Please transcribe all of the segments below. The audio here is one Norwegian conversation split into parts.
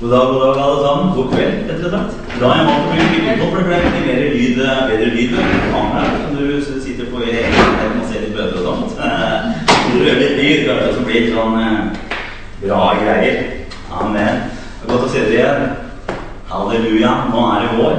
God dag, god dag, alle sammen. God kveld, rett og slett. Da er jeg valgt å bruke mikrofon, for det litt mer lyd, eh, bedre lyd med kamera. Du sitter på egen og ser litt bøter og sånt. Så det er litt lyd, kanskje, som blir det sånn eh, bra greier. Amen. Det er godt å se dere igjen. Halleluja. Nå er det vår.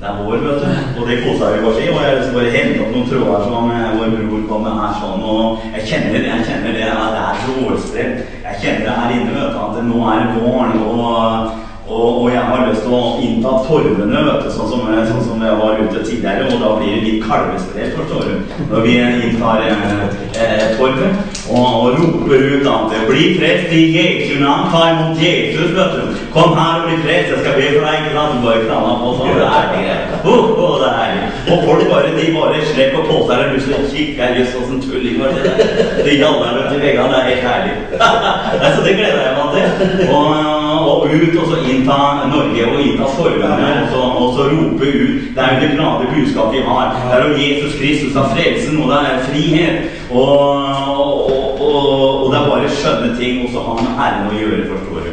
Det er vår, vet du. Og det kosa vi oss i. Og jeg å bare henta opp noen tråder som eh, vår bror kom med her sånn. Og jeg kjenner, jeg kjenner det. Det er så vårstrell. Jeg kjenner det her inne, vet du. At nå er det våren. Og, og, og jeg har lyst til å innta torvene, vet du. Sånn som, sånn som jeg var ute tidligere. Og da blir det litt kalvesprell, forstår du. Når vi inntar eh, eh, torvet. Og, og roper ut at Bli frelst i Jesu navn. Ta imot Jesus, vet du. Kom her og bli frelst. Jeg skal be for deg. Ikke sant? Bare knalla på sånn. Det er det. Oh, oh, det er herlig. Og folk bare, de bare slipper på seg og lyst til å kikke. Jøss, åssen tulling var det der? De jaller til veggene. Det er helt herlig. Nei, så det gleder jeg meg til. Og, og ut og så innta Norge og innta forvene og, så, og så rope ut. Det er jo det glade budskap vi har. Det er om Jesus Kristus, det er frelsen, og det er frihet. Og, og, og, og det er bare skjønne ting, og så har med å gjøre, forstår du.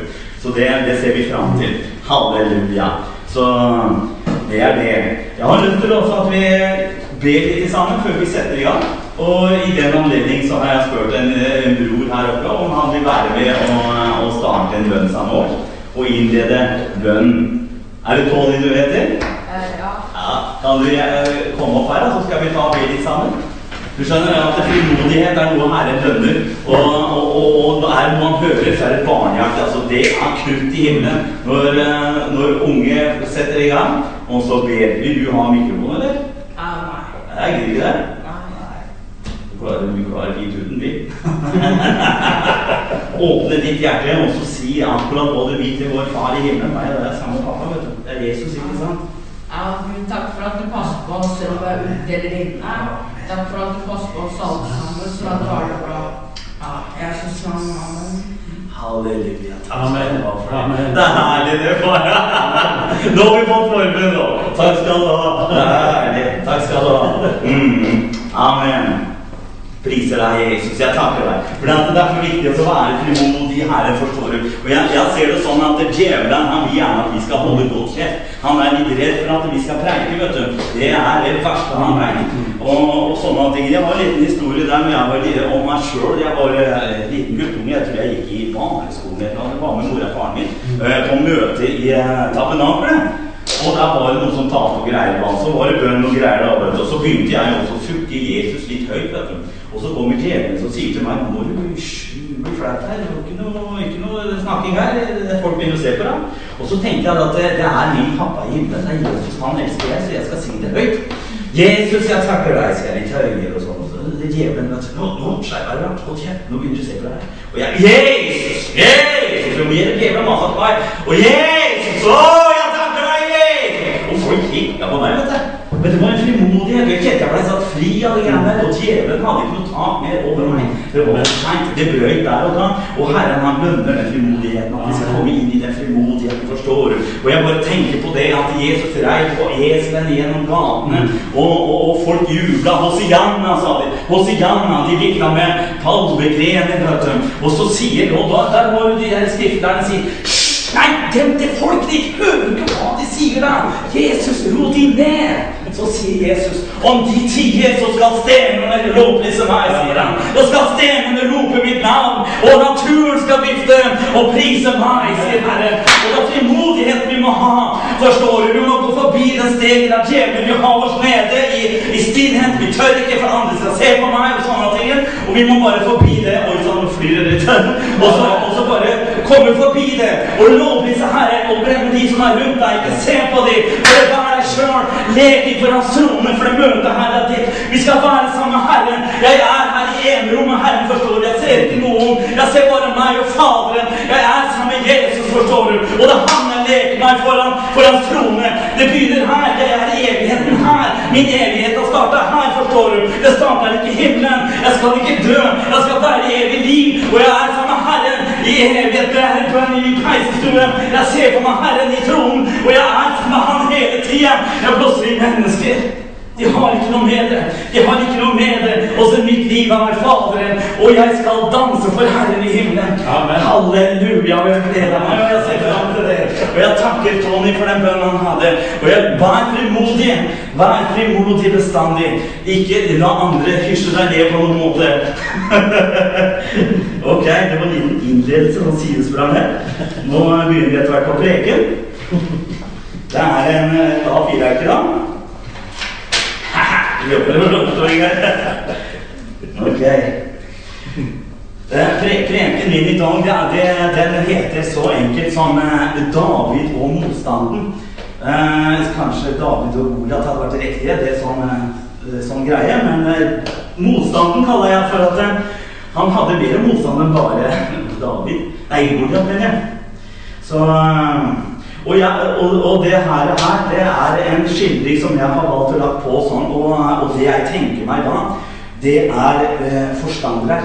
Så det, det ser vi fram til. Halleluja. Så det er det. Jeg har lyst til også at vi ber litt sammen før vi setter i gang. Og i den anledning så har jeg spurt en, en bror her oppe om han vil være med og, og starte en bønn sammen med oss. Og innlede bønn. Er det Tony du heter? Eh, ja. Ja. Kan du eh, komme opp her, så skal vi ta og be litt sammen? Du skjønner at frimodighet er noe Herren lønner. Og, og, og, og er noe man hører, så er det barnehjerte. Altså, det er krutt i himmelen når, eh, når unge setter i gang. Og så ber vi du ha mikrofon, eller? Ja, nei. Jeg gidder ikke det. Du klarer, fint uten bil. Åpne ditt hjerte og så si akkurat du vil til vår Far i himmelen. Nei, det er samme pappa, vet du. Det er Jesus, ikke sant? Ja, Gud, takk for at du passer på oss selv om vi er ute eller inne. Takk for at du passer på oss alle sammen, så at du har det bra. Ja, Jesus navn, amen. Halleluja. Takk Amen. Amen. Det er herlig, det, far. Nå har vi fått formen, nå. Takk skal du ha. Det er herlig. Takk skal du ha. Mm. Amen. Priser deg, Jesus. Jeg takker deg. For det er så viktig å være frimodig i Herren, forstår du. Og jeg, jeg ser det sånn at djevelen han vil gjerne at vi skal holde godt kjeft. Han er litt redd for at vi skal preike, vet du. Det er det verste han veit. Og, og sånne ting. Jeg har en liten historie der men jeg var om meg sjøl. Jeg var en liten guttunge. Jeg tror jeg gikk i barneskolen eller noe. Var med mora og faren min eh, på møte i tabernakelet. Og der var det noen som talte og greier. Så var det bønn og greier. Og så begynte jeg også å sukke Jesus litt høyt. vet du. Og så kommer djevelen og sier til meg Nå er du blir flaut her. Er ikke noe, ikke noe snakking her. Folk begynner å se på deg. Og så tenkte jeg at det, det er min pappa i himmelen. Det er Jesus. Han elsker deg, så jeg skal si det høyt. Jesus, jeg takker deg. Skal jeg litt høyere og sånn. Så det djevelen vet du, Nå, nå skjerper du deg. Hold kjeft. Nå begynner du å se på deg. Og jeg Jesus! Jesus! Og mer djevelen maser på meg. Og Jesus! Å, jeg takker deg, Jesus! Og folk kikka på meg, vet du. Men det var en frimodighet. Jeg kjente jeg ble satt fri av det greiene der. Og djevelen hadde ikke noe tak mer over meg. Det var seint. Det brøt der og da. Og Herren han lønner den frimodigheten. At vi skal komme inn i den frimodigheten, forstår du. Og jeg bare tenker på det at Jesus rei på eselen gjennom gatene. Og, og, og folk jubla. Hosianna, sa de. Hosianna. De vikla med palmegrener, vet du. Og så sier og da, Der må jo de der skrifterne si «Hysj! Nei, dem til folk, de hører ikke hva de sier da. Jesus, ro de ned. Så sier Jesus, om de tier, så skal stenene lovprise meg, sier han. Da skal stenene rope mitt navn, og naturen skal vifte og prise meg, sier Herren. Og det er frimodighet vi må ha. Forstår du? Vi må gå forbi den stegen der djevelen vil ha oss nede i, i stillhet. Vi tør ikke, for andre skal se på meg og sånne ting. Og vi må bare forbi det. og sånn flyr det litt. Og så, og så bare komme forbi det og lovprise Herren og brenne de som er rundt deg. Ikke se på dem. Bare vær deg sjøl. Lek i foran hans trone, for det møtet her er ditt. Vi skal være sammen med Herren. Jeg er her i enerommet. Herren, forstår du. Jeg ser ikke noen. Jeg ser bare meg og Faderen. Jeg er sammen med Jesus, forstår du. Og det er han jeg leker meg foran, foran trone. Det begynner her. Jeg er i evigheten her. Min evighet har starta her, forstår du. Det starter ikke i himmelen. Jeg skal ikke dø. Jeg skal være i evig liv. Og jeg er sammen med Herren i evighet. der er på en ny peisestue. Jeg ser på meg Herren i tronen, og jeg er med Han hele tida. Jeg blåser i mennesker. De har ikke noe med det. De har ikke noe med det. Og så mitt liv er Faderen, og jeg skal danse for Herren i himmelen. Amen. Halleluja. og Jeg gleder meg, og jeg ser fram til det. Og jeg takker Tony for den bønnen han hadde. Og jeg vær frimodig. Vær frimodig bestandig. Ikke la andre hysje deg ned på noen måte. ok, det var en liten innledelse av sidesprang her. Nå begynner vi etter hvert på preken. Det er en eh, A4-ark da. Ok. Eh, pre- Preken min i dag, det, den heter så enkelt som eh, David og motstanden. Eh, kanskje David og Goliat hadde vært riktige, det er sånn, eh, sånn greie. Men eh, motstanden kaller jeg for at eh, han hadde bedre motstand enn bare David. Nei, Goliat, mener jeg. Så, eh, og, jeg, og, og det her, det er en skildring som jeg har valgt å lagt på sånn, og, og det jeg tenker meg da, det er eh, forstandere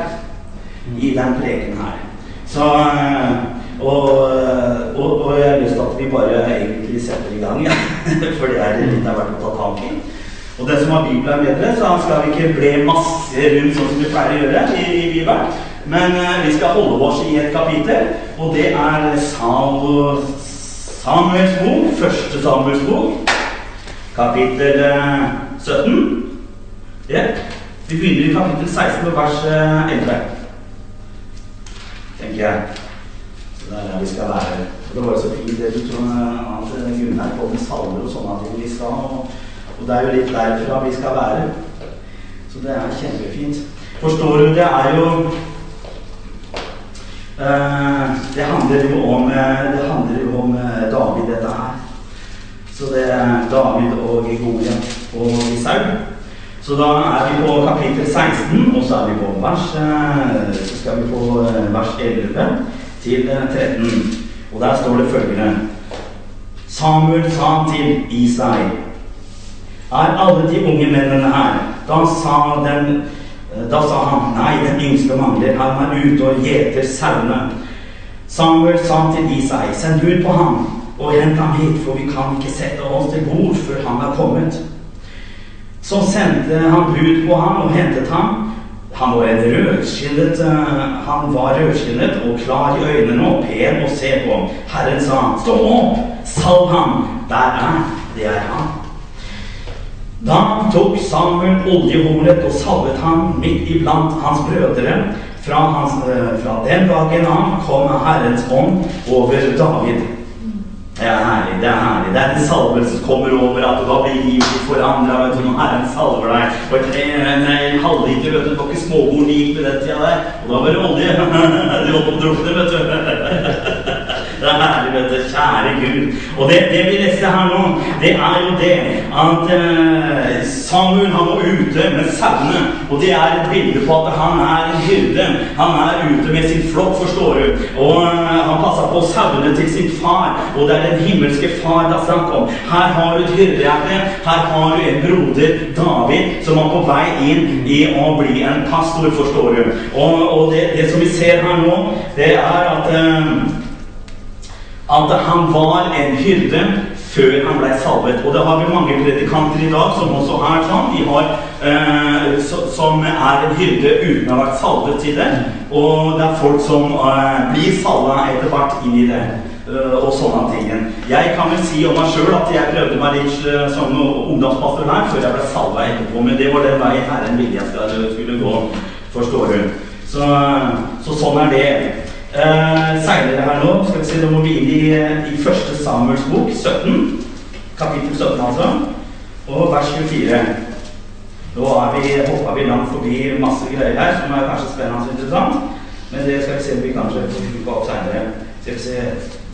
i den preken her. Så, eh, og, og, og jeg har lyst til at vi bare egentlig setter i gang, ja. for det er litt av hvert å ta tak i. Og den som har Bibelen er bedre, så skal vi ikke ble masse rundt sånn som vi pleier å gjøre i, i Bibelen. Men eh, vi skal holde oss i et kapittel, og det er Sal Samuels bok, første Samuels bok, kapittel eh, 17. Yeah. Vi begynner i kapittel 16 og vers eh, 11. Tenker jeg. Så det er der vi skal være. Og det var jo så fint det du tror eh, at Gunnar kom med salmer og sånne ting i stad. Og, det er jo litt derfra vi skal være. Så det er kjempefint. Forstår du, det er jo Uh, Det handler jo om, eh, det handler jo om eh, David, dette her. Så det er David og Goliat og Isaug. Så da er vi på kapittel 16, og så er vi på vers Så skal vi på vers 11 til eh, 13. Og der står det følgende Samuel sa til Isai Er alle de unge mennene her? Da sa, den, da sa han Nei, den yngste mangler. Han er ute og gjeter sauene. Samuel sa til Isai Send bud på ham og hent ham hit, for vi kan ikke sette oss til bord før han er kommet. Så sendte han bud på ham og hentet ham. Han var en rødskinnet, eh, han var rødskinnet og klar i øynene og pen å se på. Herren sa, stå opp, salv ham. Der er, han. det er han. Da tok Samuel oljehornet og salvet ham midt iblant hans brødre. Fra, hans, eh, fra den dagen av kom Herrens ånd over David. Det er herlig. Det er herlig. Det er en salvelse som kommer over at da blir livet forandra. Når Herren salver deg. Og en halvliter, vet du, det var ikke småborn det gikk med den tida der. Og da var det olje. Du holdt på drukne, vet du. Det er herlig, vet du. Kjære Gud. Og det, det vi leser her nå, det er jo det at eh, Samuel han var ute med sauene. Og det er et bilde på at han er en hyrde. Han er ute med sin flokk, forstår du. Og eh, han passer på sauene til sin far. Og det er den himmelske far det er snakk om. Her har du et hyrdehjerte. Her har du en broder, David, som er på vei inn i å bli en pastor, forstår du. Og, og det, det som vi ser her nå, det er at eh, at han var en hyrde før han ble salvet. Og det har vi mange predikanter i dag som også er sånn. De har, eh, som er en hyrde uten å ha vært salvet til det. Og det er folk som eh, blir salva etter hvert inn i det. eh, og sånne ting. Jeg kan vel si om meg sjøl at jeg prøvde meg litt eh, som ungdomspastor her før jeg ble salva etterpå. Men det var den veien Herren ville jeg skulle gå, forstår du. Så, så sånn er det. Eh, Seinere her nå skal vi se, nå må vi inn i, i første Samuels bok, 17. Kapittel 17, altså. Og vers 24. Nå er vi, hoppa vi langt forbi masse greier her som er kanskje spennende og interessant. Men det skal vi se om vi kanskje får opp seinere. Skal vi se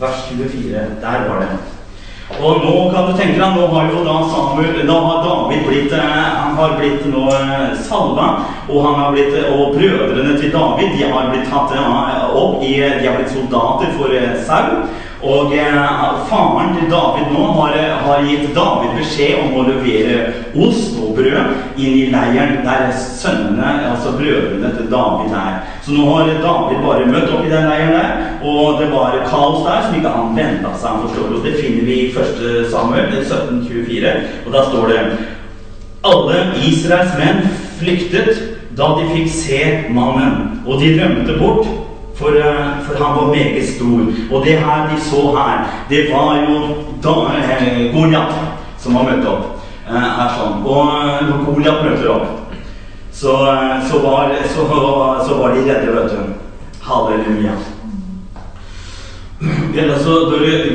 vers 24. Der var det. Og nå kan du tenke deg, nå har jo da Samuel, da har David blitt eh, Han har blitt nå eh, salva, og han har blitt eh, Og brødrene til David, de har blitt tatt opp i De har blitt soldater for Saul. Og eh, faren til David nå har, eh, har gitt David beskjed om å levere ost og brød inn i leiren der sønnene, altså brødrene til David er. Så nå har David bare møtt opp i den leiren der, og det var kaos der som ikke han venta seg. forstår du. Det finner vi i 1. Samuel 1724, og da står det alle Israels menn flyktet da de fikk se mannen, og de rømte bort For, eh, for han var meget stor. Og det her de så her, det var jo da, eh, Goliat som var møtt opp. Eh, her sånn. Og eh, når Goliat møter opp, så, så, var, så, så var de redde, vet du. Halleluja. Vel, altså,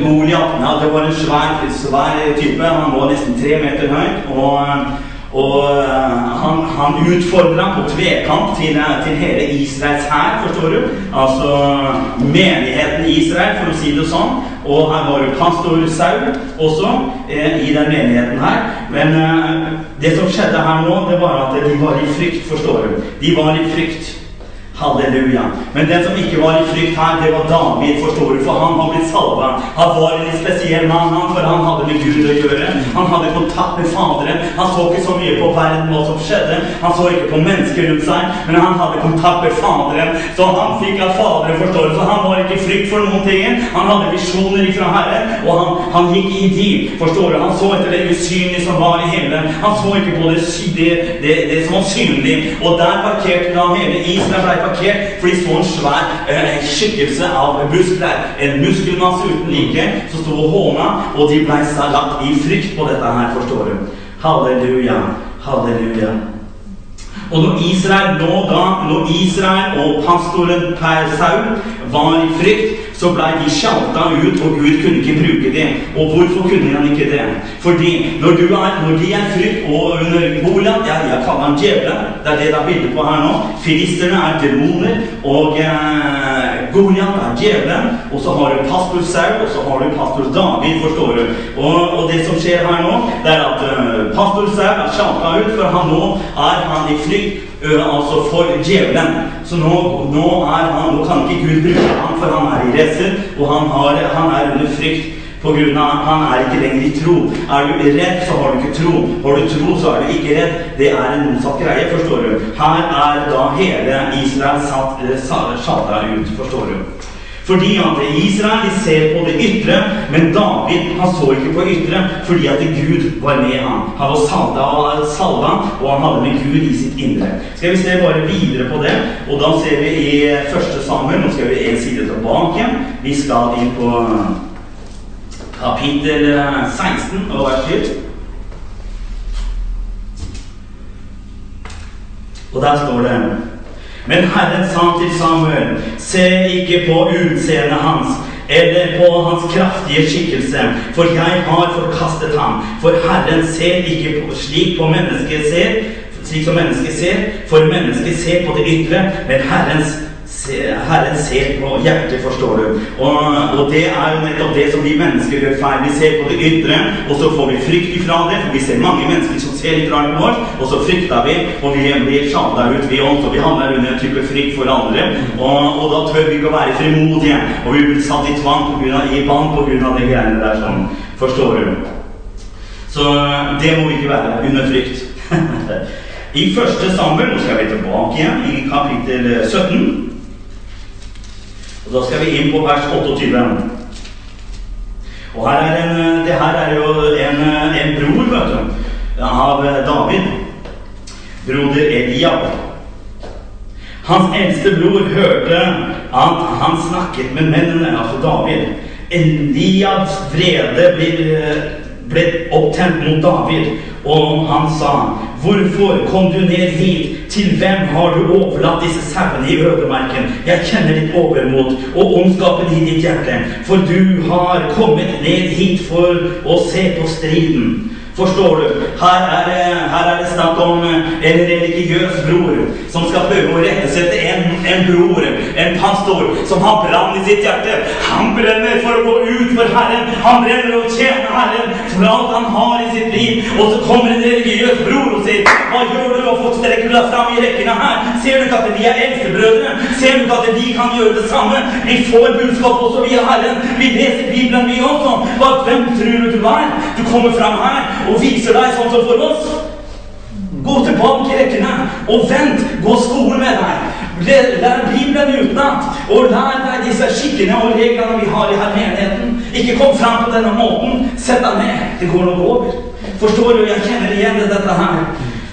Goliat ja, var en svær, svær type. Han var nesten tre meter høy. Og, og eh, han, han utfordra på tvekant til, til hele Israels hær, forstår du. Altså menigheten i Israel, for å si det sånn. Og her var jo pastor Saul også eh, i den menigheten her. Men eh, det som skjedde her nå, det var at de var i frykt, forstår du. De var i frykt. Halleluja. Men den som ikke var i frykt her, det var David, forstår du, for han har blitt salva. Han var en spesiell mann, han, for han hadde med Gud å gjøre. Han hadde kontakt med Faderen. Han så ikke så mye på verden, hva som skjedde. Han så ikke på mennesker rundt seg, men han hadde kontakt med Faderen. Så han fikk av Faderen, forstår du, så han var ikke i frykt for noen ting. Han hadde visjoner ifra Herren, og han, han gikk i de, forstår du. Han så etter det usynlige som var i himmelen. Han så ikke på det, det, det, det som var synlig. Og der parkerte han hele isen. Parkert, for de så en svær eh, skikkelse av muskler. En muskelmasse uten like som sto og håna, og de ble lagt i frykt på dette her, forstår du. Halleluja, halleluja. Og når Israel nå da, når Israel og pastoren Per Saul var i frykt, så ble de sjalta ut, og Gud kunne ikke bruke dem. Og hvorfor kunne han ikke det? Fordi når, du er, når de er frykt og under Goliat ja, Jeg kaller ham djevelen. Det er det det er bilde på her nå. Filisterne er demoner, og eh, Goliat er djevelen. Og så har du pastor Saul, og så har du pastor David, forstår du. Og, og det som skjer her nå, det er at uh, pastor Saul er sjalta ut, for han nå er han i frykt altså for djevelen. Så nå, nå, er han, nå kan ikke Gud bruke ham, for han er i redsel, og han, har, han er under frykt. På grunn av Han er ikke lenger i tro. Er du redd, så har du ikke tro. Har du tro, så er du ikke redd. Det er en motsatt greie, forstår du. Her er da hele Israel satt, satt ut, forstår du. Fordi at Israel de ser på det ytre, men David han så ikke på ytre fordi at Gud var med ham. Han var salva, salva og han hadde med Gud i sitt indre. Skal vi se bare videre på det, og da ser vi i første Samuel Nå skal vi en side tilbake. Vi skal inn på kapittel 16 og vers 7. Og der står det men Herren sa til Samuel, se ikke på utseendet hans eller på hans kraftige skikkelse, for jeg har forkastet ham. For Herren ser ikke på, slik på mennesket ser, slik som mennesket ser, for mennesket ser på det ytre, men Herrens Herren ser på hjertet, forstår du. Og, og, det er jo nettopp det som vi mennesker gjør feil. Vi ser på det ytre, og så får vi frykt ifra det. For vi ser mange mennesker som ser litt rart på oss, og så frykter vi, og vi blir sjabla ut, vi også. Vi havner under en type frykt for andre. Og, og, da tør vi ikke å være frimodige. Og vi blir satt i tvang på grunn av, i bånd pga. de greiene der. sånn. Forstår du? Så det må vi ikke være under frykt. I første Samuel, nå skal vi tilbake igjen, i kapittel 17. Og Da skal vi inn på vers 28. Og her er en, det her er jo en, en bror vet du, av David. Broder Eliab. Hans eldste bror hørte at han snakket med mennene, altså David. Eliabs vrede ble, ble opptent mot David, og han sa Hvorfor kom du ned hit? Til hvem har du overlatt disse sauene i ødemarken? Jeg kjenner ditt overmot og ondskapen i ditt hjerte, for du har kommet ned hit for å se på striden. Forstår du? Her er, det, her er det snakk om en religiøs bror som skal prøve å rettesette en, en bror, en pastor, som har brann i sitt hjerte. Han brenner for å gå ut for Herren. Han brenner å tjene Herren for alt han har i sitt liv. Og så kommer en religiøs bror og sier Hva gjør du? Hvorfor strekker du deg fram i rekkene her? Ser du ikke at vi er eldstebrødre? Ser du ikke at vi kan gjøre det samme? Vi får budskap også via Herren. Vi leser Bibelen, vi også. Hva, hvem tror du du er? Du kommer fram her og viser deg sånn som for oss. Gå tilbake i rekkene og vent. Gå skolen med deg. Lær Bibelen utenat. Og lær deg disse skikkene og reglene vi har i her menigheten. Ikke kom fram på denne måten. Sett deg ned. Det går nok over. Forstår du? Jeg kjenner igjen dette her.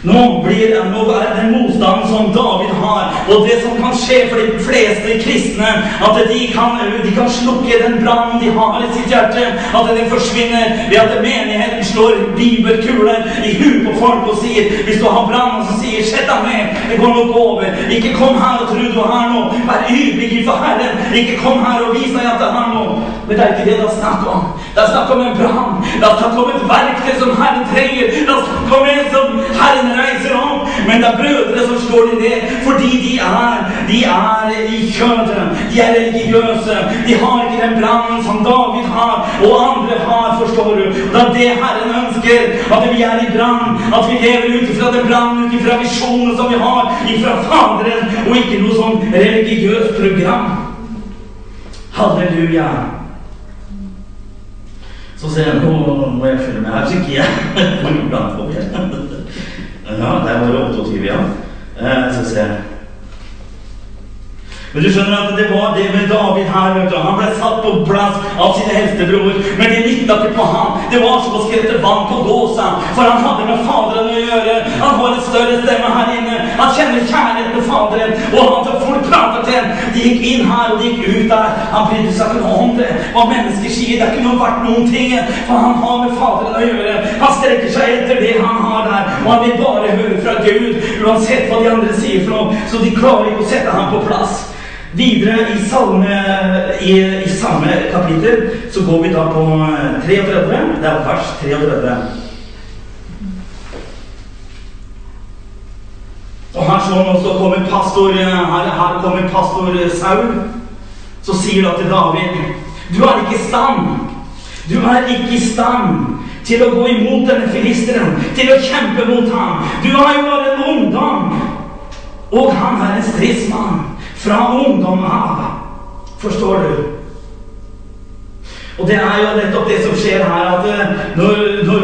Nå blir nå er den motstanden som David har, og det som kan skje for de fleste kristne, at de kan, de kan slukke den brannen de har i sitt hjerte, at den forsvinner ved at menigheten slår bibelkuler i huet på folk og sier Hvis du har brann, så sier 'Sett deg ned, det går nok over'. Ikke kom her og tro du har noe. Vær ydmyk for Herren. Ikke kom her og vis deg at det har noe. Men det er ikke det det er snakk om. Det er snakk om en brann. Det er snakk om et verktøy som Herren trenger. Det er snakk om en som Herren reiser opp, Men det er brødre som slår dem ned fordi de er de er i kjødet. De er religiøse. De har ikke den brannen som David har, og andre har, forstår du. Det er det Herren ønsker. At vi er i brann. At vi lever ut ifra den brannen, ut ifra visjonen som vi har ifra Faderen, og ikke noe sånn religiøst program. Halleluja. Så ser jeg nå må jeg følge med her, langt får jeg? Ja, der var det 28, ja. Skal vi ser. Men du skjønner at det var det med David her. vet du. Han ble satt på plass av sin eldstebror. Men det nytta ikke på ham. Det var som å skrette vann på gåsa. For han hadde med Faderen å gjøre. Han har en større stemme her inne. Han kjenner kjærligheten til Faderen. Og han tar folk ham. De gikk inn her, og de gikk ut der. Han brydde seg ikke noe om det. Hva mennesker sier, det er ikke noe verdt noen ting. For han har med Faderen å gjøre. Han strekker seg etter det han har der. Og han vil bare høre fra Gud, uansett hva de andre sier for noe. Så de klarer ikke å sette ham på plass. Videre i, salme, i, i samme kapittel så går vi da på 33. Det er vers 33. Og her sånn også kommer pastor her, her kommer pastor Saul. Så sier da til David Du er ikke i stand. Du er ikke i stand til å gå imot denne filisteren, til å kjempe mot ham. Du er jo bare en ungdom. Og han er en stridsmann fra ungdommen av. Forstår du? Og det er jo nettopp det som skjer her, at eh, når, når,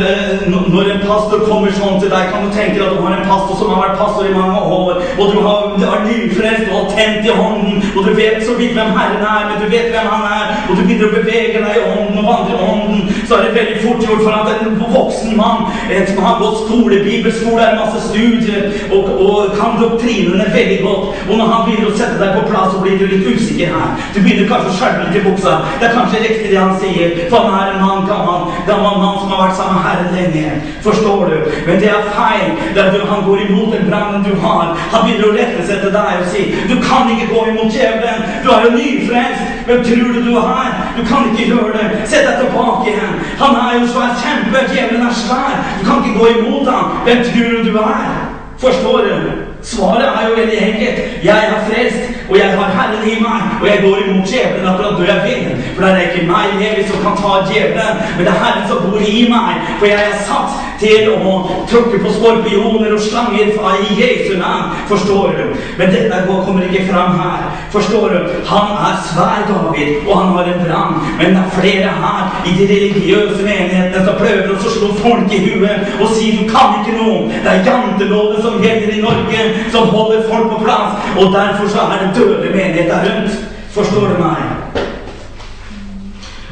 eh, når en pastor kommer sånn til deg, kan du tenke deg at du har en pastor som har vært pastor i mange år, og du har, du har nyfrelst og har tent i hånden, og du vet så vidt hvem Herren er, men du vet hvem Han er, og du begynner å bevege deg i ånden og vandre i ånden, så er det veldig fort gjort for at en voksen mann en som har gått skole, bibelskole, er masse studier, og, og kan doktrinene veldig godt, og når han begynner å sette deg på plass, så blir du litt usikker her. Du begynner kanskje å skjelve litt i buksa. Det er riktig det han sier, for han er en mann, gammel, gammel mann som har vært sammen med Herren lenge. Forstår du? Men det er feil. Det er at han går imot den brannen du har. Han begynner å rette seg til deg og si du kan ikke gå imot djevelen. Du er jo nyfrelst. Hvem tror du du er? Du kan ikke gjøre det. Sett deg tilbake igjen. Han er jo svær kjempe. Djevelen er svær. Du kan ikke gå imot ham. Hvem tror du du er? Forstår du? Svaret er jo veldig enkelt. Jeg er frelst, og jeg har Herren i meg, og jeg går imot djevelen akkurat når jeg vil. For det er ikke meg evig som kan ta djevelen, men det er Herren som bor i meg. For jeg er satt til å tråkke på skorpioner og slanger i Jesu navn. Forstår du? Men dette kommer ikke fram her. Forstår du? Han er svær, David, og han har en brann. Men det er flere her i de religiøse menighetene som prøver å slå folk i huet og si du kan ikke noe. Det er janteloven som gjelder i Norge som holder folk på plass. Og derfor så er det døde menigheter rundt. Forstår du meg?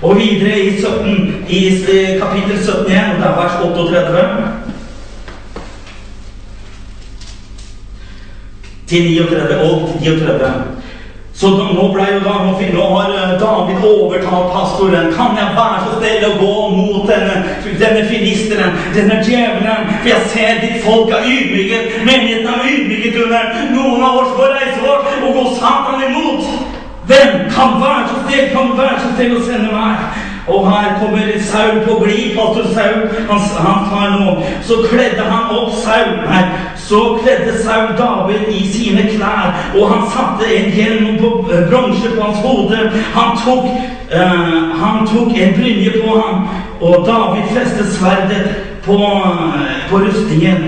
Og videre i, 17, i kapittel 17 igjen, det er vers 38 til 39 og 39. Så da, nå ble jo da, nå har eh, David overtalt pastoren. Kan jeg være så snill å gå mot denne, denne filisteren, denne djevelen? For jeg ser ditt folk er ydmyket. Menigheten er ydmyket under noen av oss på reise vår og gå Satan imot. Hvem kan være så snill, kan være så snill å sende meg? Og her kommer Saul på glid, pastor Saul. Han, han tar nå Så kledde han opp Saul Nei, så kledde Saul David i sine klær, og han satte en hjelm på eh, bronse på hans hode. Han tok, uh, han tok en brynje på ham, og David festet sverdet på, eh, på rustningen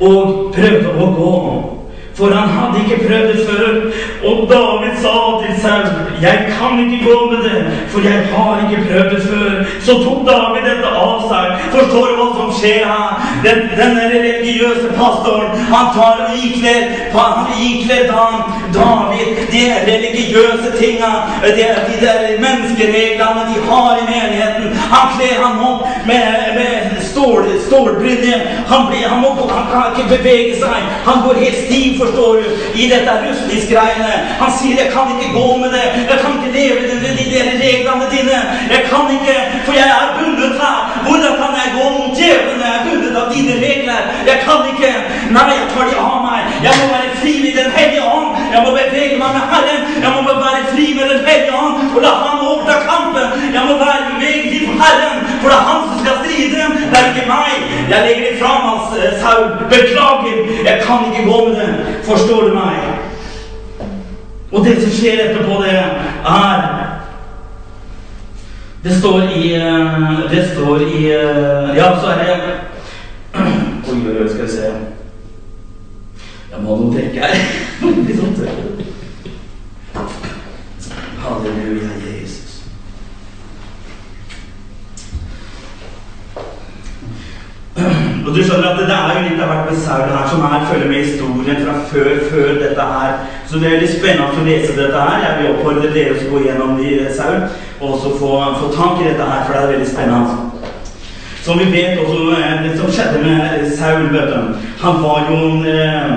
og prøvde å gå. For han hadde ikke prøvd det før. Og David sa til Saul, 'Jeg kan ikke gå med det, for jeg har ikke prøvd det før.' Så tok David dette av seg. Forstår du hva som skjer her? Den, denne religiøse pastoren, han tar og ikler, han ikler han David de religiøse tinga, de, de der menneskereglene de har i menigheten. Han kler ham opp med, med stål, stålbrynje. Han, blir, han, han kan ikke bevege seg. Han går helt stiv, forstår du, i dette rustningsgreiene. Han sier 'jeg kan ikke gå med det'. 'Jeg kan ikke leve med de, de, reglene dine'. 'Jeg kan ikke, for jeg er bundet her'. Hvordan kan jeg gå djevelen er bundet av dine regler? Jeg kan ikke. Nei, jeg tar de av meg. Jeg må være fri i Den hellige ånd. Jeg må bevege meg med Herren. Jeg må være fri med Den hellige ånd og la ham overta kampen. Jeg må være bevegelig til Herren, for det er Han som skal stride. Det er ikke meg. Jeg legger det fram meg, eh, sau. Beklager. Jeg kan ikke gå med den. Forstår du meg? Og det som skjer etterpå, det er Det står i eh, Det står i eh, Ja, så er det Oi, oi, oi, skal vi se. Jeg må ha noe å drikke her. Litt sånn. Halleluja, Jesus. Og du skjønner at det, er jo litt av hvert med Saul her som her følger med historien fra før, før dette her. Så det er litt spennende å lese dette her. Jeg vil oppfordre dere til å gå gjennom de, Saul, og også få, få tak i dette her, for det er veldig spennende. Som vi vet også, eh, det som skjedde med Saul, vet du, han var jo eh,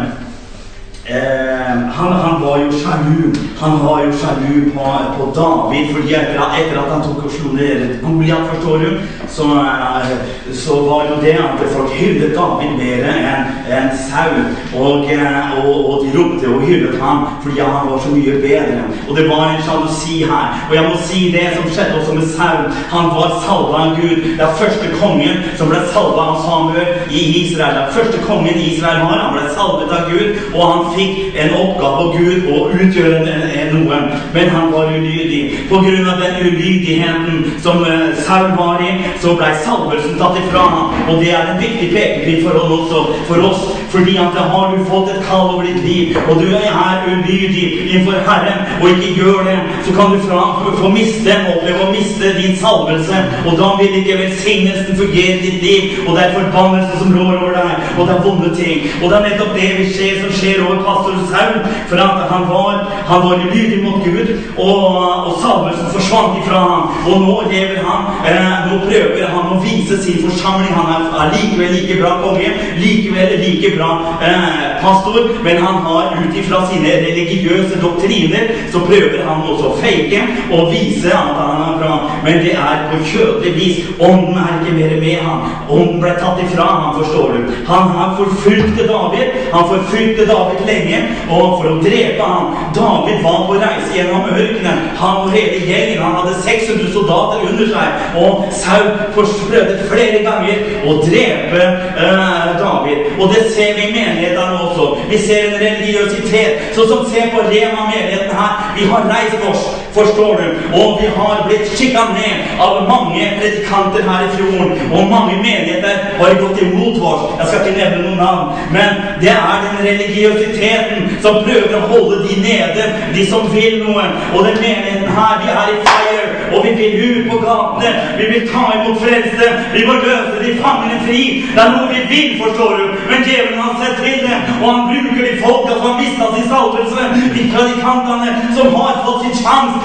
eh, han, han var jo sjalu. Han var jo sjalu på, på David fordi etter, etter at han tok og slo ned Goliat, forstår du, så, eh, så var jo det at folk hyllet David mer enn en Saul. Og, eh, og, og de ropte og hyllet ham fordi han var så mye bedre. Og det var en sjalusi her. Og jeg må si det som skjedde også med Saul. Han var salva av Gud. Det er første kongen som ble salva av Samuel i Israel. Det er første kongen Israel har. Han ble salvet av Gud, og han fikk en oppgave av Gud å utgjøre en, noe. Men han var ulydig. På grunn av den ulydigheten som eh, Saul var i, så ble salvelsen tatt ifra ham. Og det er en viktig pekepinn for oss også. For oss, fordi at da har du fått et kall over ditt liv, og du er ulydig innenfor Herren, og ikke gjør det, så kan du fra, få miste, oppleve å miste din salvelse. Og da vil ikke velsignelsen fungere i ditt liv, og det er forbannelse som rår over deg, og det er vonde ting. Og det er nettopp det vi ser, som skjer over pastor Saul, for han var, han var ulydig mot Gud, og, og salvelsen forsvant ifra ham. Og nå lever han, eh, nå prøver han å vise sin forsamling. Han er, er likevel like bra konge, likevel like bra eh, pastor, men han har ut ifra sine religiøse doktriner, så prøver han også å fake og vise at han er bra. Men det er på kjødelig vis. Ånden er ikke mer med ham. Ånden ble tatt ifra ham, forstår du. Han har forfulgt David. Han forfulgte David lenge og for å drepe ham. David var på reise gjennom ørkenen. Han og hele gjengen. Han hadde 600 soldater under seg. Og Saul prøvde flere ganger å drepe eh, David. Og det ser vi i menighetene også. Vi ser en religiøsitet. Sånn som se på Rema-menigheten her. Vi har reist oss, forstår du. Og vi har blitt sjikanert av mange predikanter her i fjorden. Og mange menigheter har gått imot oss. Jeg skal ikke nevne noen navn. Men det er den religiøsiteten som prøver å holde de nede, de som vil noe. Og den menigheten her, vi er i fire. Og vi vil ut på gatene. Vi vil ta imot frelse. Vi må løse de fangene fri. Det er noe vi vil, forstår du. Men djevelen har sett til det. Og han bruker de folka som har mista sin salvelse. De predikantene som har fått sin sjanse.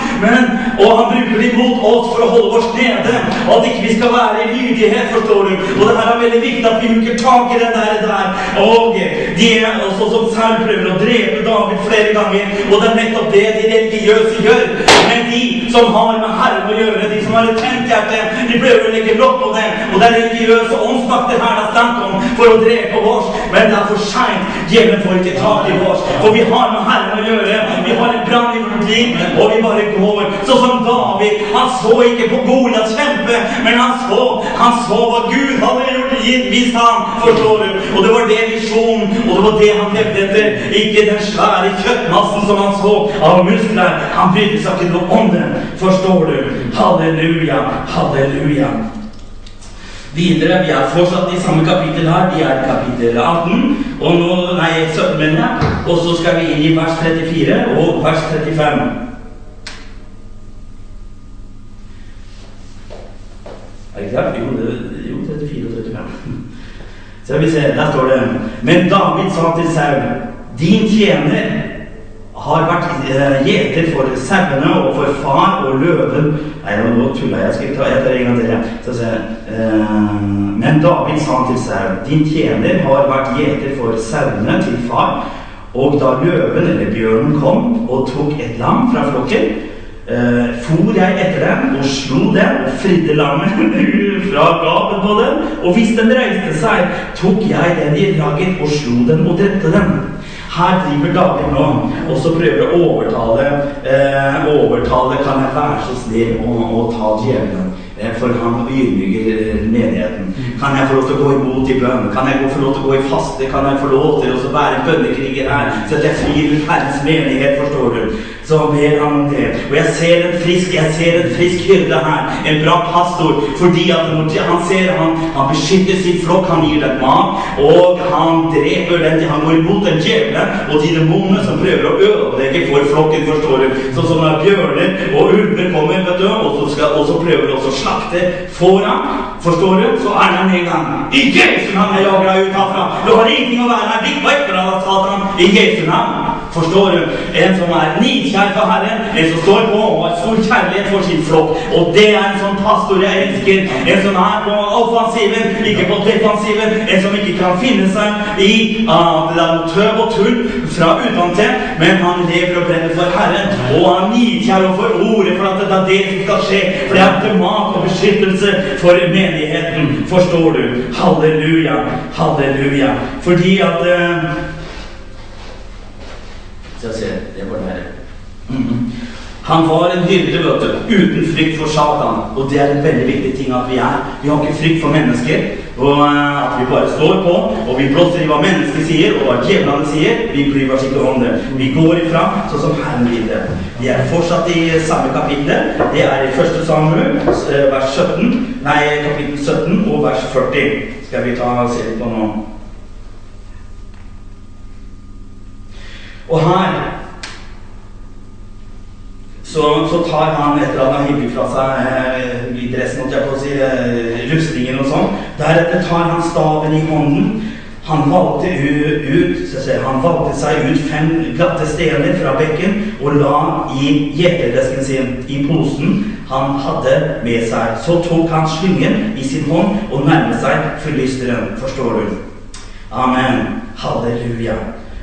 Og han bruker de mot oss for å holde oss nede. Og at ikke vi skal være i lydighet, forstår du. Og det her er veldig viktig at vi hooker tak i den der. der. Og de er også som selv prøver å drepe David flere ganger. Og det er nettopp det de religiøse gjør. Men de som har med Herren å gjøre, de som har et tent hjerte, de prøver å legge lokk på det. Og det er religiøse åndsmakter her det er snakk om for å drepe oss. Men det er for seint. Djevelen får ikke tak i oss. For vi har med Herren å gjøre. Vi har en brann i vårt liv, og vi bare går. Sånn som David. Han så ikke på Goliats kjempe, men han så, han så hva Gud hadde gjort gitt vist ham. Forstår du? Og det var det visjonen, og det var det han levde etter. Ikke den svære kjøttmassen som han så av muskler. Han brydde seg ikke om den. Forstår du? Halleluja, halleluja. Videre, Vi er fortsatt i samme kapittel her. Vi er i kapittel 18. Og nå, nei, 17, mener jeg. Og så skal vi inn i vers 34 og vers 35. Er det ikke sant? Jo, det- jo 34 og 35. Så vi se, Der står det Men David sa til Saul, din tjener har vært eh, gjeter for sauene og for far og løven Nei, nå tulla jeg. Skal ta jeg tar en gang til. Sier eh, Men David sa til Saul, din tjener har vært gjeter for sauene til far. Og da løven eller bjørnen kom og tok et lam fra flokken, eh, for jeg etter dem og slo dem og fridde lammet fra gapet på dem. Og hvis den reiste seg, tok jeg den i ragget og slo den og drepte dem. Her driver David nå og så prøver å overtale eh, overtale Kan jeg være så snill å, å ta djevelen? Eh, for han ydmyker eh, menigheten. Kan jeg få lov til å gå imot i bønn? Kan jeg få lov til å gå i faste? Kan jeg få lov til å være bønnekriger her? Så at jeg frir Herrens menighet, forstår du? Så ber han om det. Og jeg ser en frisk jeg ser en frisk hyrde her. En bra pastor. Fordi at han ser han, han beskytter sin flokk, han gir dem mat. Og han dreper den Han går imot den djevelen og de demonene som prøver å ødelegge for flokken, forstår du. Sånn som når bjørner og ulver kommer, vet du, og så, skal, og så prøver de å slakte foran, Forstår du? Så er han en gang I Jesu navn jager deg ut herfra! Du har ingenting å være her! Blikk vekk fra Satan! I Jesu navn! Forstår du? En som er nidkjær for Herren, en som står på og har stor kjærlighet for sin flokk. Og det er en sånn pastor jeg elsker. En som er på offensiven, ikke på defensiven. En som ikke kan finne seg i uh, tøv og tull fra utentil, men han lever og brenner for Herren. Og han nidkjær og får ordet for at det er det som skal skje. For det er til mat og beskyttelse for menigheten. Forstår du? Halleluja. Halleluja. Fordi at uh, så jeg sier, det var det Mm. Han var en hyrde, vet du, uten frykt for Satan. Og det er en veldig viktig ting at vi er. Vi har ikke frykt for mennesker. Og uh, at vi bare står på, og vi blåser i hva mennesker sier, og hva djevlene sier. Vi bryr oss ikke om det. Vi går ifra sånn som Herren vil det. Vi er fortsatt i samme kapittel. Det er i 1. Samuel, eh, vers 17, nei, kapittel 17 og vers 40. Skal vi ta og se litt på nå. Og her så, så, tar han, etter at han har fra seg eh, dressen, holdt jeg på å si, eh, rustningen og sånn Deretter tar han staven i hånden. Han valgte, ut, han valgte seg ut fem glatte stener fra bekken og la i gjeterdesken sin, i posen han hadde med seg. Så tok han slyngen i sin hånd og nærmet seg fylisteren. Forstår du? Amen. Halleluja.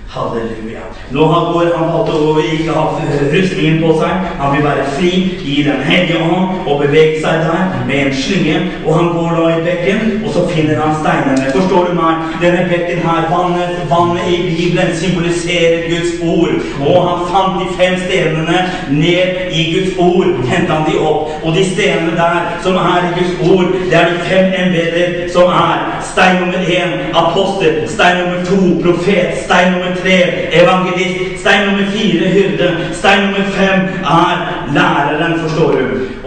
Halleluja. Nå går han hatt og ikke har rustningen på seg. Han vil være fri i Den hellige ånd og bevege seg der med en slynge. Og han går da i bekken, og så finner han steinene. Forstår du meg? Denne bekken her, vannet, vannet i Bibelen symboliserer Guds ord. Og han fant de fem stenene ned i Guds ord. Hentet han de opp. Og de stenene der som er i Guds ord, det er de fem embeter som er stein nummer én apostel, stein nummer to profet, stein nummer tre evangelist. Stein nummer fire hyrde. Stein nummer fem er læreren, forstår du.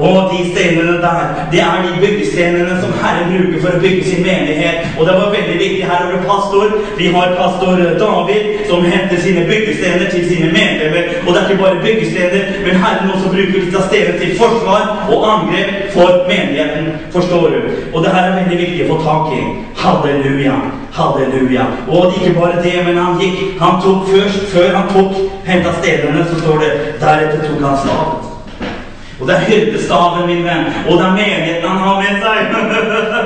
Og de steinene der, det er de byggestenene som Herren bruker for å bygge sin menighet. Og det var veldig viktig her over pastor. Vi har pastor David som henter sine byggestener til sine medlemmer. Og det er ikke bare byggestener, men Herren også bruker disse stenene til forsvar og angrep for menigheten. Forstår du? Og det her er veldig viktig å få tak i. Halleluja. Halleluja. Og ikke bare det, men han gikk Han tok først, før han tok henta stedene, så står det deretter tok han staven. Og det er hyrdestaven, min venn. Og det er menigheten han har med seg.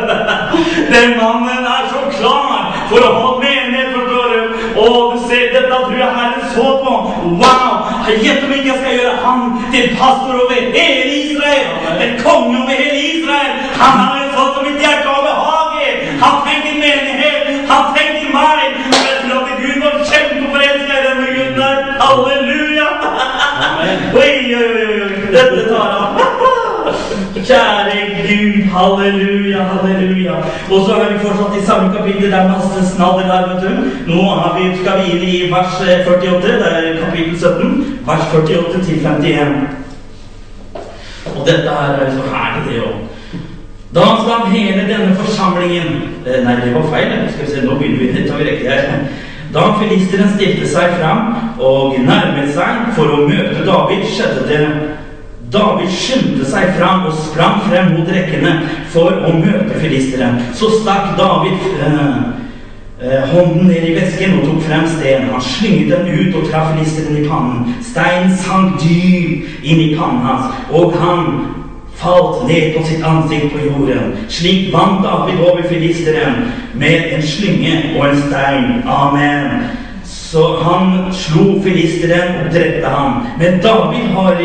Den mannen er så klar for å ha menighet, forstår du. Og du ser, dette tror jeg Herren så på. Wow! Gjett om ikke jeg skal gjøre han til pastor over hele Israel. En konge over hele Israel. Han har en sånn som mitt hjerte har behag i. Han trenger menighet. Han trenger meg! Og jeg tror at Gud var kjempeforelska i denne gutten her. Halleluja! Oi, oi, oi, dette tar han. Kjære Gud, halleluja, halleluja. Og så er vi fortsatt i samme kapittel. Det er masse snadder her, vet du. Nå vi, skal vi inn i vers 48. Det er kapittel 17, vers 48 til 51. Og dette her er så herlig, det òg. Da skal hele denne forsamlingen eh, Nei, det var feil. Skal vi se, nå begynner vi. tar vi riktig her. Da filisteren stilte seg fram og nærmet seg for å møte David, skjedde det David skyndte seg fram og sprang frem mot rekkene for å møte filisteren. Så stakk David eh, eh, hånden ned i vesken og tok frem steinen. Han slynget den ut og traff filisteren i pannen. Steinen sank dyp inn i pannen hans, og han falt ned på sitt ansikt på jorden. Slik vant David over filisteren med en slynge og en stein. Amen. Så han slo filisteren og drepte ham. Men David, har,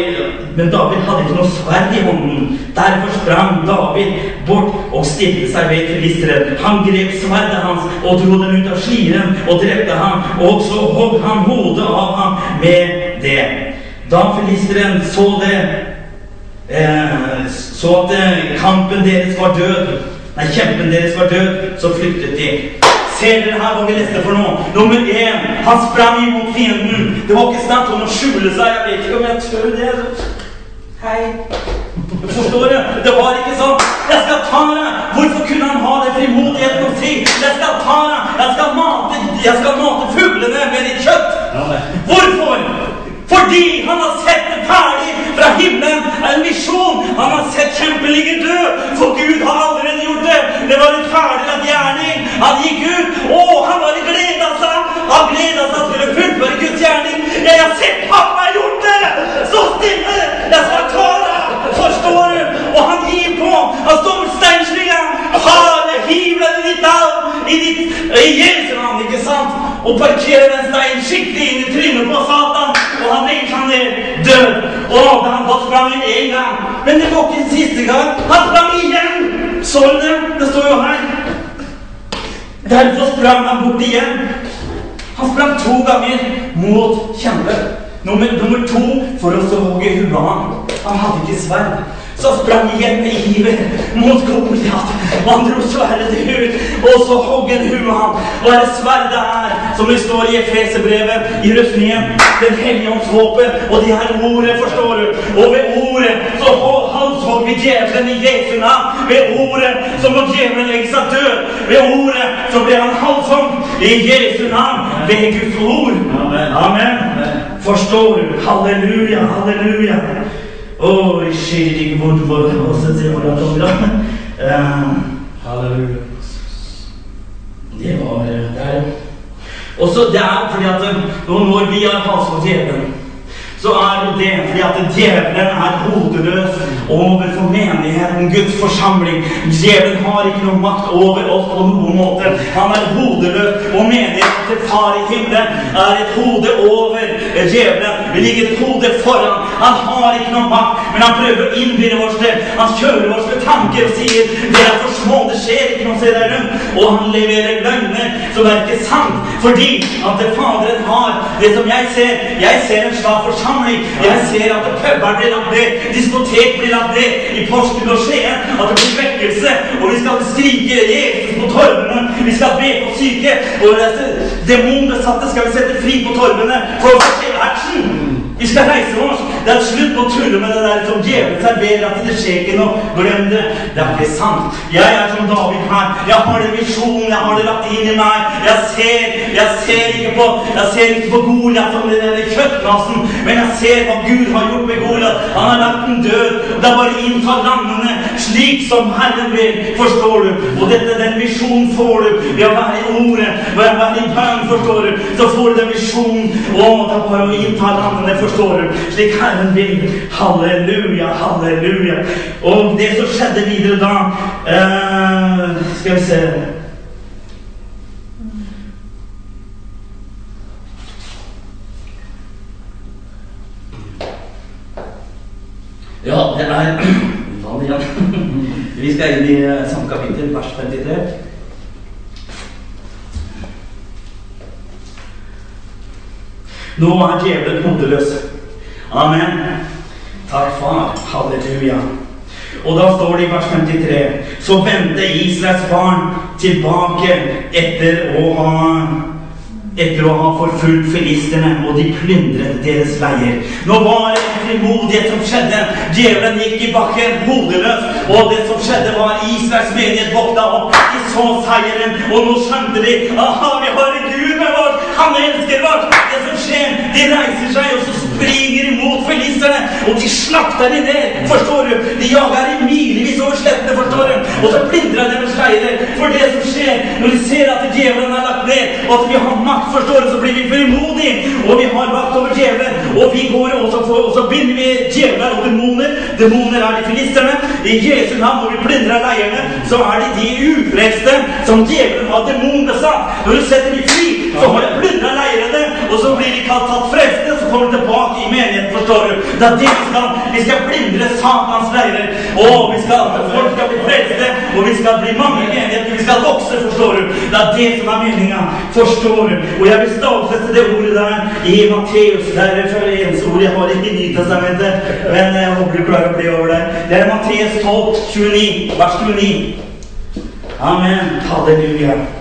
men David hadde ikke noe sverd i hånden. Derfor sprang David bort og stilte seg ved filisteren. Han grep sverdet hans og dro den ut av sliren og drepte ham. Og så hogg han hodet av ham med det. Da filisteren så det, eh, så at eh, kampen deres var død, nei, kjempen deres var død, så flyktet de. Ser dere her hva vi leste for noe? Nummer én, han sprang imot fienden. Det var ikke snakk om å skjule seg. Jeg vet ikke om jeg tør det. Hei. Forstår du? Det var ikke sånn 'Jeg skal ta deg'. Hvorfor kunne han ha det frimodigheten å si 'Jeg skal ta deg', jeg skal mate, jeg skal mate fuglene med ditt kjøtt'? Hvorfor? Fordi han har sett det ferdig fra himmelen. En visjon. Han har sett kjempeligen dø. For Gud har allerede gjort det. Det var en ferdiglagt gjerning. Han gikk ut. Å, han bare gleda seg. Han gleda seg til å fullføre Guds gjerning. Jeg har sett pappa gjort det! Så stille! Jeg skal ta deg! Forstår du? Og han gir på. Han står med steinslinga. Hale, hiver den i ditt navn. I ditt i Jesu navn, ikke sant? Og parkerer den steinen skikkelig inn i trynet på Satan. Og han legger seg ned død. Og han fått inn én gang. Men det var ikke siste gang. Han sprang igjen! Så du det? Det står jo her. Derfor sprang han bort igjen. Han sprang to ganger mot kjempe. Nummer, nummer to for å så hogge huet av ham. Han hadde ikke sverd. Så sprang igjen med iver mot Goliat. Han dro sverdet ut, og så hogg en hue ham. Og er det sverdet er, som det står i Efeserbrevet, i rustningen, Den hellige ånds våpen, og de her ordet, forstår du. Og ved ordet så halshogg vi djevelen i Jesu navn. Ved ordet så må djevelen legge seg død. Ved ordet så ble han halshogd i Jesu navn. Ved Guds ord. Amen. Forstår du? Halleluja, halleluja. Skyldig bort for oss et sted hvordan det var. Halleluja. Det var der. Også der, er fordi at når vi har mot djevelen, så er det det fordi at djevelen er hodeløs overfor menigheten, Guds forsamling. Djevelen har ikke noe makt over oss på noen måte. Han er hodeløs, og menigheten til Far i himmelen er et hode over djevelen. Vi ligger et hode foran. Han har ikke noe makt, men han prøver å innbille oss det. Han kjører oss med tanker og sier 'Dere er for små, det skjer ikke noe, sted der rundt'. Og han leverer løgner som er ikke sant, fordi at det Faderen har det som jeg ser. Jeg ser en svak forsamling. Jeg ser at puber blir lagt ned, diskotek blir lagt ned i Porsgrunn og Skien. At det blir vekkelse, og vi skal skrike Jesus på torvene. Vi skal be for syke. Og demonbesatte skal vi sette fri på torvene for å se action. Vi skal reise oss. Det er slutt på å tulle med det der som djevelen serverer at det skjer ikke noe. Glem det. Det er ikke sant. Jeg er som David her. Jeg har den visjonen. Jeg har det lagt inn i meg. Jeg ser, jeg ser ikke på jeg ser ikke på Goliat som den kjøttmassen, men jeg ser hva Gud har gjort med Goliat. Han har lagt den død. Det er bare å innta landene slik som Herren vil. Forstår du? Og dette, den visjonen får du ved å være i ordet, ved å være i bønn, forstår du. Så får du den visjonen. Å, det er bare å innta landene, forstår du. Slik Herren vil. Halleluja, halleluja. Og det som skjedde videre da uh, Skal vi se Ja, det er Vann igjen. Vi skal inn i eh, samme kapittel, vers 53. Nå er djevelen hodeløs. Amen. Takk, far. Halleluja. Og da står det i vers 53 Så vendte Israels barn tilbake etter å ha etter å ha forfulgt filistene, og de plyndret deres leier. Nå var det en frimodighet som skjedde. Djevelen gikk i bakken hodeløs, og det som skjedde, var Israels menighet våkna opp. De så seieren, og nå skjønte de aha, vi har en Gud! Han elsker oss! Det som skjer, de reiser seg, og så springer imot filistene, og de slakter dem ned. Forstår du? De jager i milevis over slettene, forstår du? Og så plindrer de med leirer. For det som skjer når de ser at djevelen er lagt ned, og at vi har makt, forstår du, så blir vi frimodige, og vi har makt over djevelen. Og vi går og så, og så binder vi djevler og demoner. Demoner er de filisterne. I Jesu navn, når vi plyndrer leirene, så er de de ufrelste som djevelen har demonbesatt. Når du setter de fri, så har de plyndra leirene, og blir de tatt frelse, så kommer vi tilbake i menigheten, forstår du. Det er det vi skal. Vi skal blindre Satans leirer. Og vi skal, folk skal bli frelste, og vi skal bli mange i menigheten. Vi skal vokse, forstår du. Det er det som er meninga. Forstår du. Og jeg vil stadfeste det ordet der i Matteus. Det er det eneste ord jeg har ikke i Nytestamentet, men jeg håper du klarer å bli over det. Det er Matteus 12, 29, vers 29. Amen. Halleluja.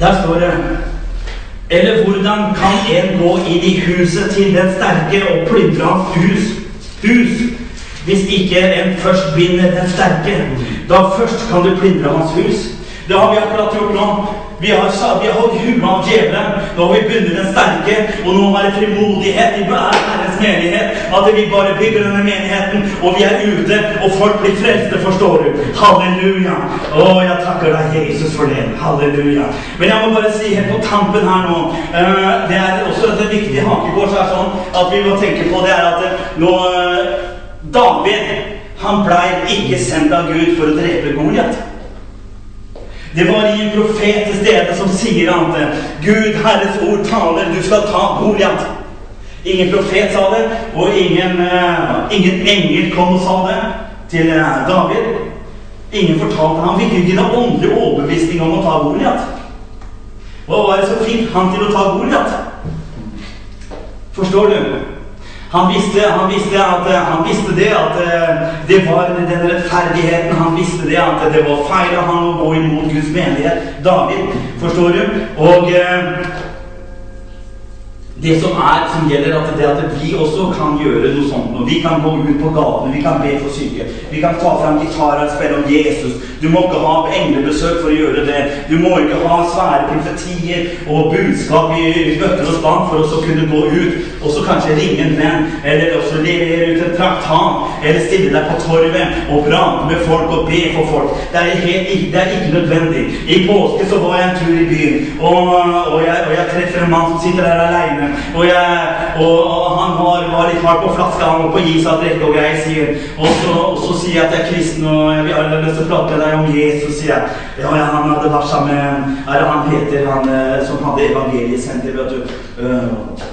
Der står det Eller hvordan kan en gå inn i huset til den sterke og plyndre hans hus, hus hvis ikke en først binder den sterke? Da først kan du plyndre hans hus. Det har vi akkurat gjort nå. Vi har, vi har holdt huet av djevelen. Nå har vi bundet den sterke, og nå er det frimodighet i Herrens menighet. At vi bare bygger denne menigheten, og vi er ute, og folk blir frelste, forstår du. Halleluja. Å, jeg takker deg, Jesus, for det. Halleluja. Men jeg må bare si helt på tampen her nå eh, Det er også et viktig hakekors her sånn at vi må tenke på det er at eh, nå eh, David, han blei ikke sendt av Gud for å drepe Goliat. Det var ingen profet til stede som sier at Gud, Herres ord taler, du skal ta Goliat. Ingen profet sa det, og ingen, uh, ingen engel kom og sa det til uh, David. Ingen fortalte Han fikk ikke noen åndelig overbevisning om å ta Goliat. Hva var det som fikk han til å ta Goliat? Forstår du? Han visste, han visste, at, eh, han visste det at eh, det var den rettferdigheten. Han visste det at det var feil av han å gå imot Guds menighet. David, forstår du? Og eh, det som er, som gjelder at det at vi også kan gjøre noe sånt nå. Vi kan gå ut på gatene, vi kan be for syke. Vi kan ta fram gitarer og spille om Jesus. Du må ikke ha englebesøk for å gjøre det. Du må ikke ha svære profetier og budskap i bøtter og spann for å kunne gå ut og så kanskje ringe en venn, eller også levere ut en traktat, eller stille deg på torvet og prate med folk og be for folk. Det er, helt, det er ikke nødvendig. I påske så var jeg en tur i byen, og, og, jeg, og jeg treffer en mann som sitter der aleine. Og, jeg, og, han var, var litt hard på flaska, han var på is og drikke og greier, sier og så, og så sier jeg at jeg er kristen, og jeg vil aller mest prate med deg om Jesus, sier jeg. Ja, ja, han hadde vært sammen med Er det han heter, han eh, som hadde evangeliesenter, vet du? Eh,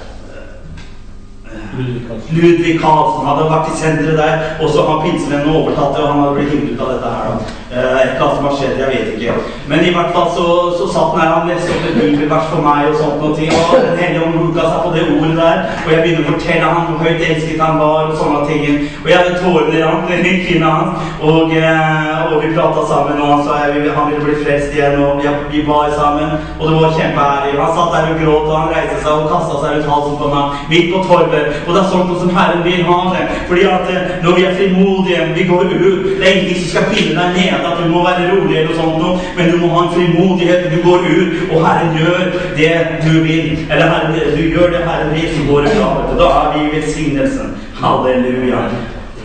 Ludvig Karlsen hadde vært i senteret der, og så har pinsevennen overtatt det, og han hadde blitt hindret av dette her. da. Eh, Et eller annet som har skjedd, jeg vet ikke. Men i hvert fall så, så satt han han leste opp et bibelvers for meg og sånt noe og Den hellige ånd hugga seg på det ordet der, og jeg begynner å fortelle han hvor høyt elsket han var, og sånne ting. Og jeg hadde tårene i i kinnet hans, og, eh, og vi prata sammen, og han sa jeg, han ville bli frelst igjen, og vi, vi var sammen, og det var kjempeherlig. Han satt der og gråt, og han reiste seg og kasta seg rundt halsen på meg, midt på torvet. Og det er sånt som Herren vil ha det. Fordi at eh, når vi er frimodige, vi går ut Det er ingenting som skal finne deg ned, at du må være rolig eller noe sånt noe, men du må ha en frimodighet. Du går ut, og Herren gjør det du vil. Eller Herren, du gjør det Herren vil, så går du. Da er vi i velsignelsen. Halleluja.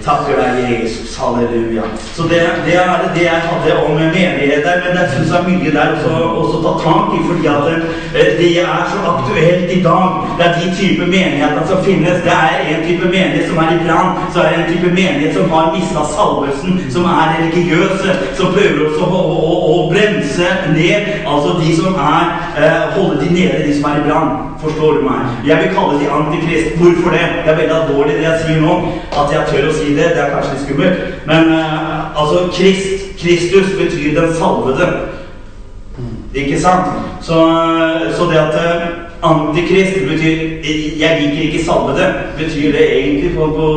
Takker deg, Jesus. Halleluja. Så det, det er det jeg hadde om menighet der, men jeg syns det er mye der også, også ta tak i, fordi at det, det er så aktuelt i dag. Det er de type menigheter som finnes. Det er en type menighet som er i brann, så er det en type menighet som har mista salvelsen, som er religiøse, som prøver også å, å, å bremse ned altså de som er eh, Holde de nede, de som er i brann. Forstår du meg? Jeg vil kalle de antikrist. Hvorfor det? Det er veldig alvorlig det jeg sier nå. At jeg tør å si det. Det er kanskje litt skummelt. Men uh, altså Krist, Kristus betyr den salvede. Ikke sant? Så, så det at eh, antikrist betyr Jeg liker ikke salvede. Betyr det egentlig på, på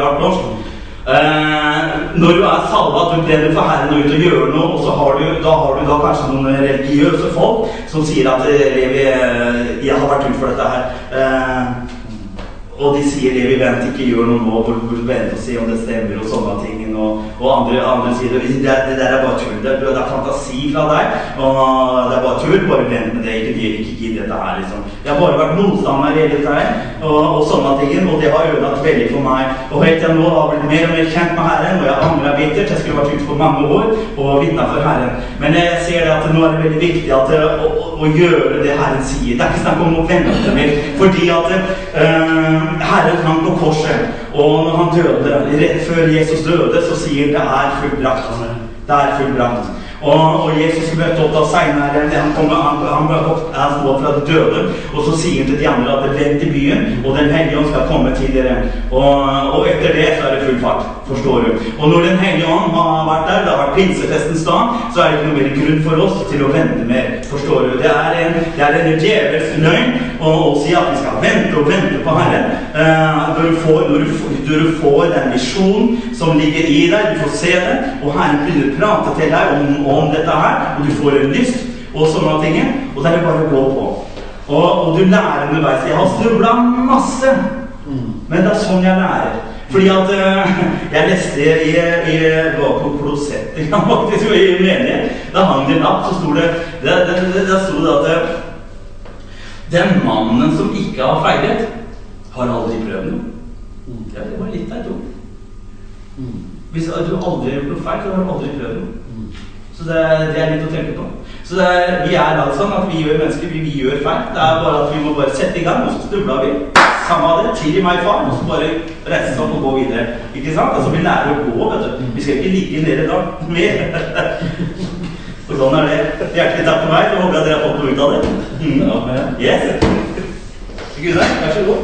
rart norsk? Eh, når du er salva, du brenner for Herren og ut og gjør noe, og så har du, da har du da kanskje noen religiøse folk som sier at eh, Levi, eh, jeg har vært ute for dette her. Eh, og de sier Levi, vent, ikke gjør noe nå, hvor burde vente og se om det stemmer, og sånne ting. Og, og andre, andre sier det, det, det der er bare tull. Det, det er fantasi fra deg. Og det er bare tull. Bare vent med det. Ikke, ikke, gidd dette her, liksom. Jeg har bare vært motstander hele her. Og, og sånne ting. Og det har ødelagt veldig for meg. Og helt til nå har jeg blitt mer og mer kjent med Herren, og jeg angrer bittert. Jeg skulle vært ute for mange år og vitna for Herren. Men jeg ser at nå er det veldig viktig at, å, å, å gjøre det Herren sier. Det er ikke snakk om å vente mer. Fordi at øh, Herren hang på korset, og når han døde, rett før Jesus døde, så sier det er fullbrakt. Det er fullbrakt. Og, og Jesus møtte opp da seinere. Han, kom, han, han, han sto fra de døde, og så sier han til de andre at vent til byen, og Den hellige ånd skal komme til dere. Og, og etter det så er det full fart. Forstår du? Og når Den hellige ånd har vært der, det har vært pinsefestens dag, så er det ikke noe mer grunn for oss til å vente mer. Forstår du? Det er en, det er en djevelsk løgn å, å si at vi skal vente og vente på Herren. Uh, når, du får, når, du, når, du får, den visjonen som ligger i deg, du får se det, og Herren begynner å prate til deg om om dette her, og du får en lyst og sånne ting. Og det er det bare å gå på. Og, og du lærer underveis. Jeg har snubla masse, men det er sånn jeg lærer. Fordi at uh, Jeg leste i, i, var på Klosett faktisk, i menighet. Da hang det en lapp, så sto det Der, der, der sto det at uh, Den mannen som ikke har feilet, har aldri prøvd noe. Ja, det var litt av et ord. Hvis du aldri har gjort noe feil, så har du aldri prøvd noe. Så det, det, er litt å tenke på. Så er, vi er da sånn at vi gjør mennesker, vi, vi, gjør feil. Det er bare at vi må bare sette i gang, og så snubler vi. Samme av det. Tilgi meg, far. Og så bare reise seg opp og gå videre. Ikke sant? Altså, vi lærer å gå, vet du. Vi skal ikke ligge nede da. Mer. Og sånn er det. Hjertelig takk for meg. Så håper jeg dere har fått noe ut av det. Mm. Yes. Gunnar, vær så god.